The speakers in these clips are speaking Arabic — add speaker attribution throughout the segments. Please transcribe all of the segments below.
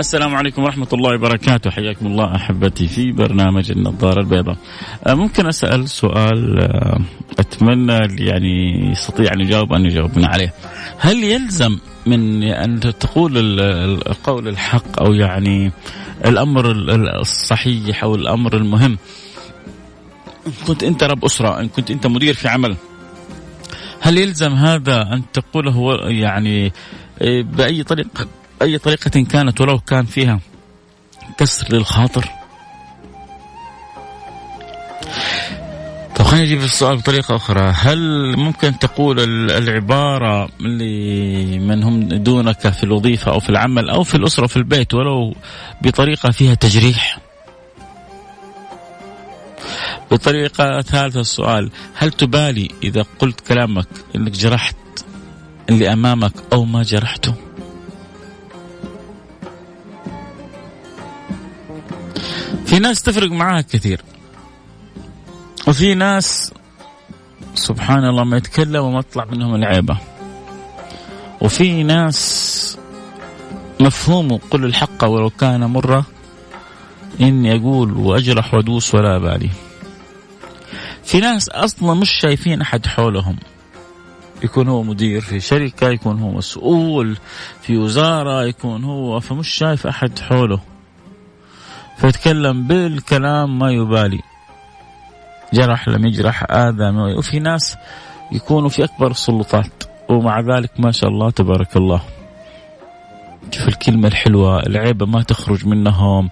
Speaker 1: السلام عليكم ورحمة الله وبركاته. حياكم الله أحبتي في برنامج النظارة البيضاء. آه، ممكن أسأل سؤال آه، أتمنى يعني يستطيع أن يجاوب أن يجاوبنا عليه. هل يلزم من أن تقول القول الحق أو يعني الأمر الصحيح أو الأمر المهم؟ إن كنت أنت رب أسرة إن كنت أنت مدير في عمل هل يلزم هذا أن تقوله يعني آه، بأي طريقة؟ أي طريقة كانت ولو كان فيها كسر للخاطر؟ طب خلينا نجيب السؤال بطريقة أخرى. هل ممكن تقول العبارة لمن هم دونك في الوظيفة أو في العمل أو في الأسرة في البيت ولو بطريقة فيها تجريح؟ بطريقة ثالثة السؤال هل تبالي إذا قلت كلامك أنك جرحت اللي أمامك أو ما جرحته؟ في ناس تفرق معاها كثير. وفي ناس سبحان الله ما يتكلم وما تطلع منهم العيبة. وفي ناس مفهومه قل الحق ولو كان مرة إني أقول وأجرح وأدوس ولا بالي. في ناس أصلا مش شايفين أحد حولهم. يكون هو مدير في شركة يكون هو مسؤول في وزارة يكون هو فمش شايف أحد حوله. فيتكلم بالكلام ما يبالي. جرح لم يجرح آذى وفي ناس يكونوا في أكبر السلطات. ومع ذلك ما شاء الله تبارك الله. شوف الكلمة الحلوة العيبة ما تخرج منهم.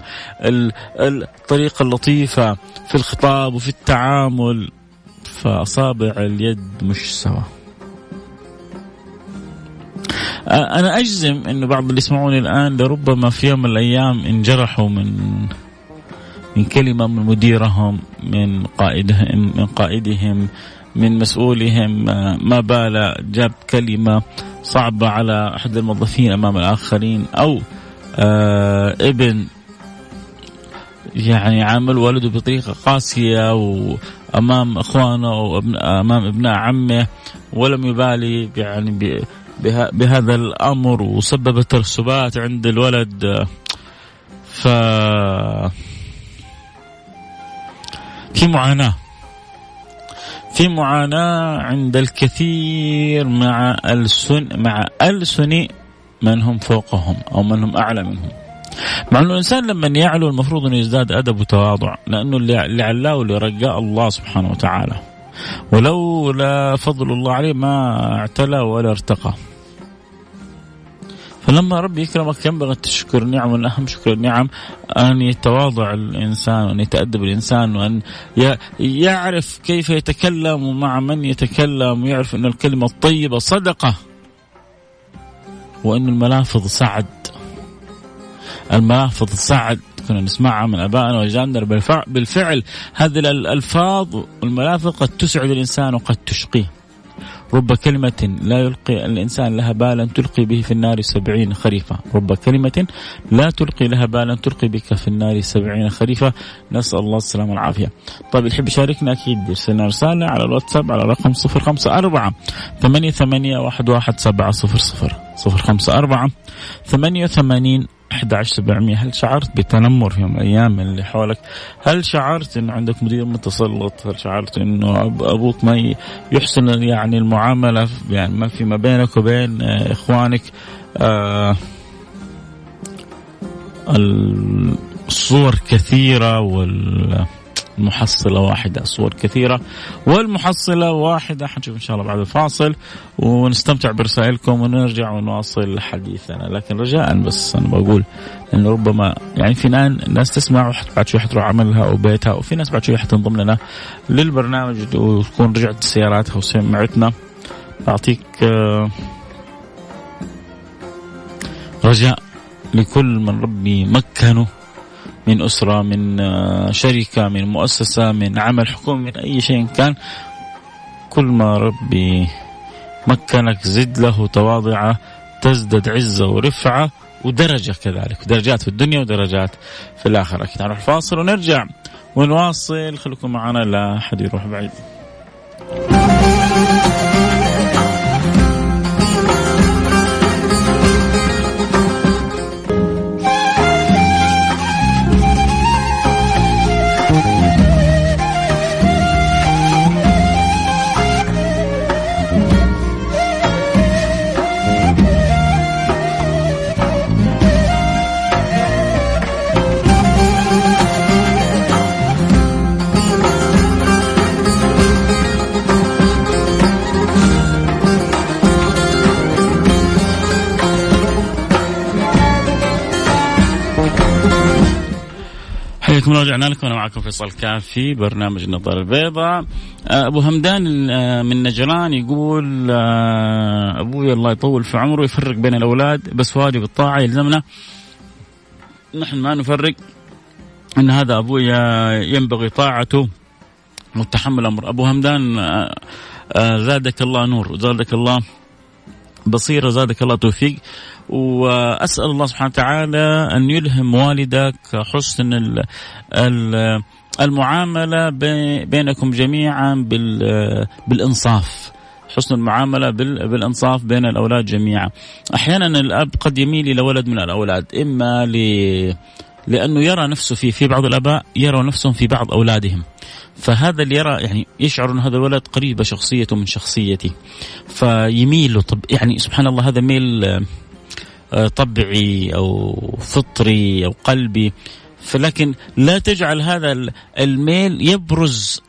Speaker 1: الطريقة اللطيفة في الخطاب وفي التعامل. فأصابع اليد مش سوا. أنا أجزم أنه بعض اللي يسمعوني الآن لربما في يوم من الأيام انجرحوا من من كلمة من مديرهم من قائدهم من قائدهم من مسؤولهم ما بال جاب كلمة صعبة على أحد الموظفين أمام الآخرين أو آه ابن يعني عامل والده بطريقة قاسية وأمام إخوانه وأمام أبناء عمه ولم يبالي يعني بهذا الأمر وسبب ترسبات عند الولد. ف في معاناة. في معاناة عند الكثير مع السن مع ألسن من هم فوقهم أو من هم أعلى منهم. مع انه الإنسان لما يعلو المفروض انه يزداد أدب وتواضع لأنه اللي علاه واللي رقاه الله سبحانه وتعالى. ولولا فضل الله عليه ما اعتلى ولا ارتقى. فلما ربي يكرمك ينبغي تشكر النعم ومن أهم شكر النعم أن يتواضع الإنسان وأن يتأدب الإنسان وأن يعرف كيف يتكلم مع من يتكلم ويعرف أن الكلمة الطيبة صدقة وأن الملافظ سعد. الملافظ سعد. كنا نسمعها من أبائنا واجدادنا بالفعل. هذه الألفاظ والملافظ قد تسعد الإنسان وقد تشقيه. رب كلمة لا يلقي الإنسان لها بالا تلقي به في النار سبعين خريفة. رب كلمة لا تلقي لها بالا تلقي بك في النار سبعين خريفة. نسأل الله السلامة والعافية. طيب اللي يحب يشاركنا أكيد يرسلنا رسالة على الواتساب على رقم صفر خمسة أربعة ثمانية ثمانية واحد واحد سبعة صفر صفر. صفر خمسة أربعة ثمانية وثمانين 11700 هل شعرت بتنمر في يوم من الأيام اللي حولك؟ هل شعرت انه عندك مدير متسلط؟ هل شعرت إنه أبوك ما يحسن يعني المعاملة يعني ما في ما بينك وبين آه، إخوانك آه الصور كثيرة وال المحصلة واحدة. صور كثيرة. والمحصلة واحدة. حنشوف إن شاء الله بعد الفاصل. ونستمتع برسائلكم ونرجع ونواصل حديثنا. لكن رجاء بس أنا بقول أنه ربما يعني في ناس تسمع بعد شوي حتروح عملها أو بيتها وفي ناس بعد شوي حتنضم لنا للبرنامج وتكون رجعت سياراتها وسمعتنا. أعطيك آه، رجاء لكل من ربي مكنه. من أسرة من آه، شركة من مؤسسة من عمل حكومي من أي شيء كان كل ما ربي مكنك زد له تواضعه تزدد عزة ورفعة ودرجة كذلك درجات في الدنيا ودرجات في الآخرة. أكيد نروح الفاصل ونرجع ونواصل. خليكم معنا لا أحد يروح بعيد. رجعنا لكم أنا معكم فيصل كافي برنامج النظارة البيضاء. آه، أبو همدان آه، من نجران يقول آه، أبوي الله يطول في عمره يفرق بين الأولاد بس واجب الطاعة يلزمنا. نحن ما نفرق إن هذا أبوي ينبغي طاعته. وتحمل أمر. أبو همدان زادك الله نور وزادك الله بصيرة زادك الله توفيق. وأسأل الله سبحانه وتعالى أن يلهم والدك حسن المعاملة بينكم جميعا بالإنصاف. حسن المعاملة بالإنصاف بين الأولاد جميعا. أحيانا الأب قد يميل إلى ولد من الأولاد إما ل لأنه يرى نفسه في في بعض الآباء يروا نفسهم في بعض أولادهم. فهذا اللي يرى يعني يشعر أن هذا الولد قريبة شخصيته من شخصيتي. فيميل طب يعني سبحان الله هذا ميل طبعي أو فطري أو قلبي. فلكن لا تجعل هذا الميل يبرز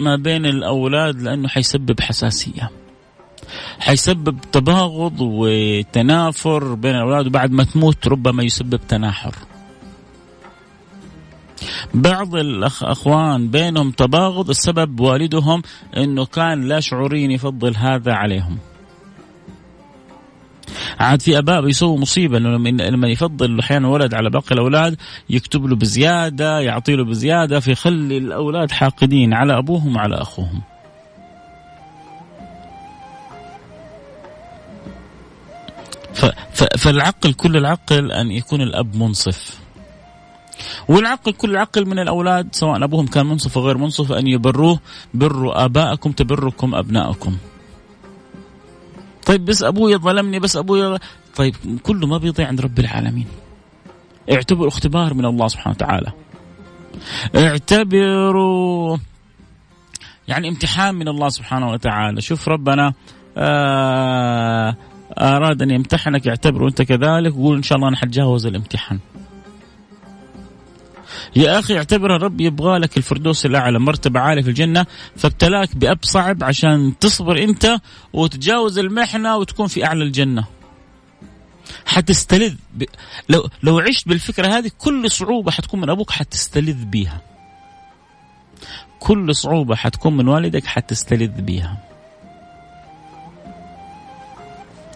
Speaker 1: ما بين الأولاد لأنه حيسبب حساسية. حيسبب تباغض وتنافر بين الأولاد وبعد ما تموت ربما يسبب تناحر. بعض الاخوان بينهم تباغض السبب والدهم إنه كان لا شعوريا يفضل هذا عليهم. عاد في أباء بيسووا مصيبة إنه لما يفضل أحيانا ولد على باقي الأولاد يكتب له بزيادة يعطي له بزيادة فيخلي الأولاد حاقدين على أبوهم وعلى أخوهم. فالعقل كل العقل أن يكون الأب منصف. والعقل كل العقل من الأولاد سواء أبوهم كان منصف أو غير منصف أن يبروه بروا آباءكم تبركم أبناءكم. طيب بس أبوي ظلمني بس أبوي طيب كله ما بيضيع عند رب العالمين. اعتبروا اختبار من الله سبحانه وتعالى. اعتبروا يعني امتحان من الله سبحانه وتعالى، شوف ربنا آه أراد أن يمتحنك اعتبره أنت كذلك وقول إن شاء الله أنا حتجاوز الامتحان. يا أخي اعتبر الرب يبغى لك الفردوس الأعلى مرتبة عالية في الجنة فابتلاك باب صعب عشان تصبر أنت وتتجاوز المحنة وتكون في أعلى الجنة. حتستلذ ب... لو لو عشت بالفكرة هذه كل صعوبة حتكون من أبوك حتستلذ بيها. كل صعوبة حتكون من والدك حتستلذ بيها.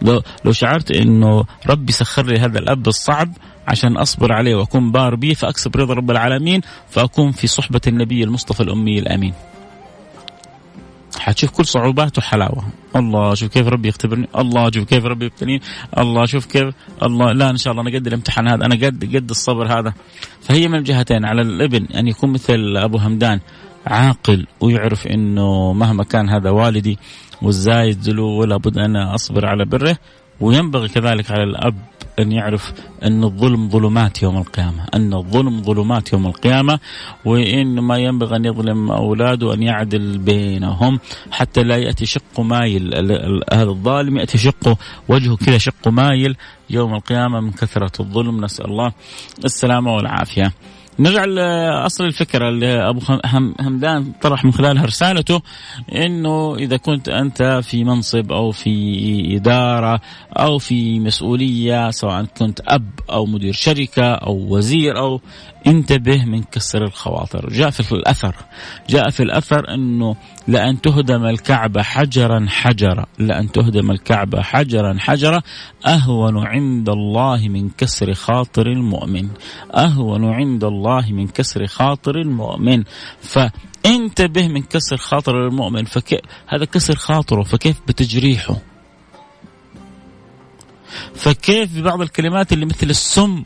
Speaker 1: لو لو شعرت إنه ربي سخر لي هذا الأب الصعب عشان أصبر عليه وأكون بار به فأكسب رضا رب العالمين فأكون في صحبة النبي المصطفى الأمي الأمين. حتشوف كل صعوباته حلاوة، الله شوف كيف ربي يختبرني، الله شوف كيف ربي يبتليني، الله شوف كيف الله. لا إن شاء الله أنا قد الامتحان هذا، أنا قد قد الصبر هذا. فهي من الجهتين على الابن أن يكون مثل أبو همدان عاقل ويعرف إنه مهما كان هذا والدي والزايد له ولا بد أن أصبر على بره. وينبغي كذلك على الأب أن يعرف أن الظلم ظلمات يوم القيامة أن الظلم ظلمات يوم القيامة وإن ما ينبغي أن يظلم أولاده أن يعدل بينهم حتى لا يأتي شق مايل. هذا الظالم يأتي شقه وجهه كذا شق مايل يوم القيامة من كثرة الظلم. نسأل الله السلامة والعافية. نرجع لأصل الفكرة اللي أبو همدان طرح من خلالها رسالته إنه إذا كنت أنت في منصب أو في إدارة أو في مسؤولية سواء كنت أب أو مدير شركة أو وزير أو انتبه من كسر الخواطر. جاء في الأثر. جاء في الأثر إنه لأن تهدم الكعبه حجرا حجرا. لأن تهدم الكعبه حجرا حجرا. أهون عند الله من كسر خاطر المؤمن. أهون عند الله من كسر خاطر المؤمن. فانتبه من كسر خاطر المؤمن. فك... هذا كسر خاطره. فكيف بتجريحه؟ فكيف ببعض الكلمات اللي مثل السم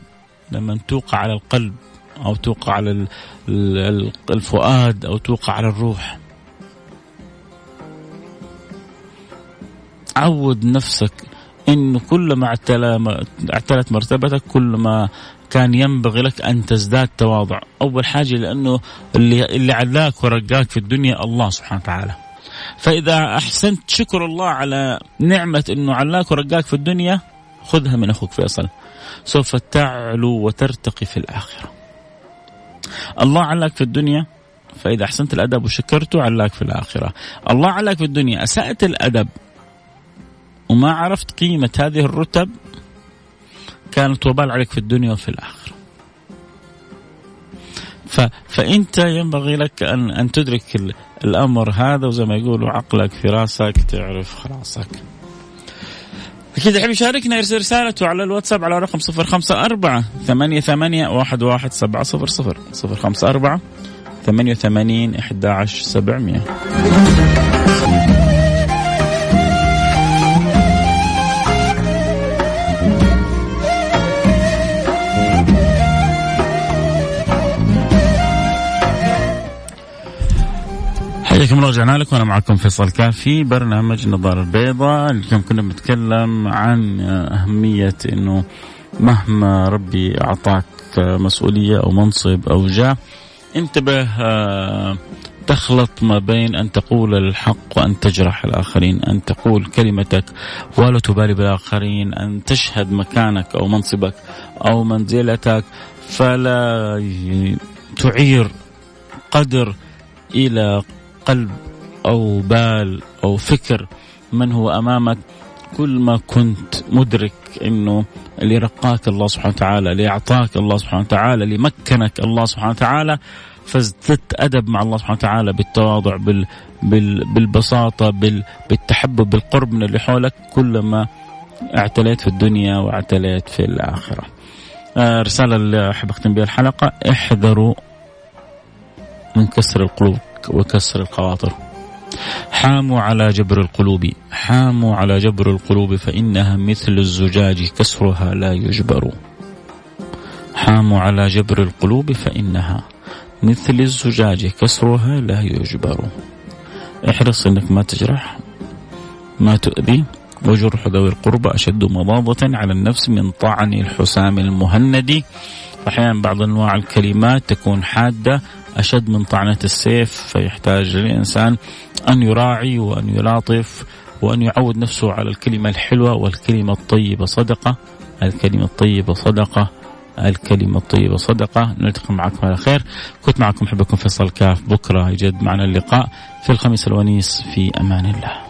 Speaker 1: لما توقع على القلب أو توقع على الفؤاد أو توقع على الروح؟ عود نفسك انه كلما اعتلت مرتبتك كلما كان ينبغي لك أن تزداد تواضع، أول حاجة لأنه اللي اللي علاك ورقاك في الدنيا الله سبحانه وتعالى. فإذا أحسنت شكر الله على نعمة إنه علاك ورقاك في الدنيا خذها من أخوك فيصل. سوف تعلو وترتقي في الآخرة. الله علاك في الدنيا فإذا أحسنت الأدب وشكرته علاك في الآخرة الله علاك في الدنيا أسأت الأدب وما عرفت قيمة هذه الرتب كانت وبال عليك في الدنيا وفي الآخرة. ف... فأنت ينبغي لك أن, أن تدرك الأمر هذا وزي ما يقولوا عقلك في راسك تعرف خلاصك. أكيد يحب يشاركنا يرسل رسالته على الواتساب على رقم صفر خمسة أربعة ثمانية ثمانية واحد واحد سبعة صفر صفر صفر خمسة أربعة ثمانية وثمانين إحدى عشر سبعمية. حياكم الله رجعنا لكم. وأنا معكم فيصل كافي برنامج النظاره البيضاء اليوم كنا بنتكلم عن أهمية إنه مهما ربي أعطاك مسؤولية أو منصب أو جاه انتبه آه، تخلط ما بين أن تقول الحق وأن تجرح الآخرين، أن تقول كلمتك ولا تبالي بالآخرين، أن تشهد مكانك أو منصبك أو منزلتك فلا تعير قدر إلى قلب أو بال أو فكر من هو أمامك كل ما كنت مدرك إنه اللي رقاك الله سبحانه وتعالى اللي اعطاك الله سبحانه وتعالى اللي مكنك الله سبحانه وتعالى فازددت أدب مع الله سبحانه وتعالى بالتواضع بال بال بالبساطة بال بالتحبب بالقرب من اللي حولك كلما اعتليت في الدنيا واعتليت في الآخرة. آه رسالة اللي أحب أختم بها الحلقة احذروا من كسر القلوب وكسر الخواطر. حاموا على جبر القلوب. حاموا على جبر القلوب فإنها مثل الزجاج كسرها لا يجبر. حاموا على جبر القلوب فإنها مثل الزجاج كسرها لا يجبر. احرص إنك ما تجرح ما تؤذي وجرح ذوي القربى أشد مضاضة على النفس من طعن الحسام المهند. أحيانا بعض أنواع الكلمات تكون حادة أشد من طعنة السيف فيحتاج الإنسان أن يراعي وأن يلاطف وأن يعود نفسه على الكلمة الحلوة والكلمة الطيبة صدقة. الكلمة الطيبة صدقة. الكلمة الطيبة صدقة. نلتقي معكم على خير. كنت معكم حبكم فيصل كاف. بكرة يجد معنا اللقاء في الخميس الونيس. في أمان الله.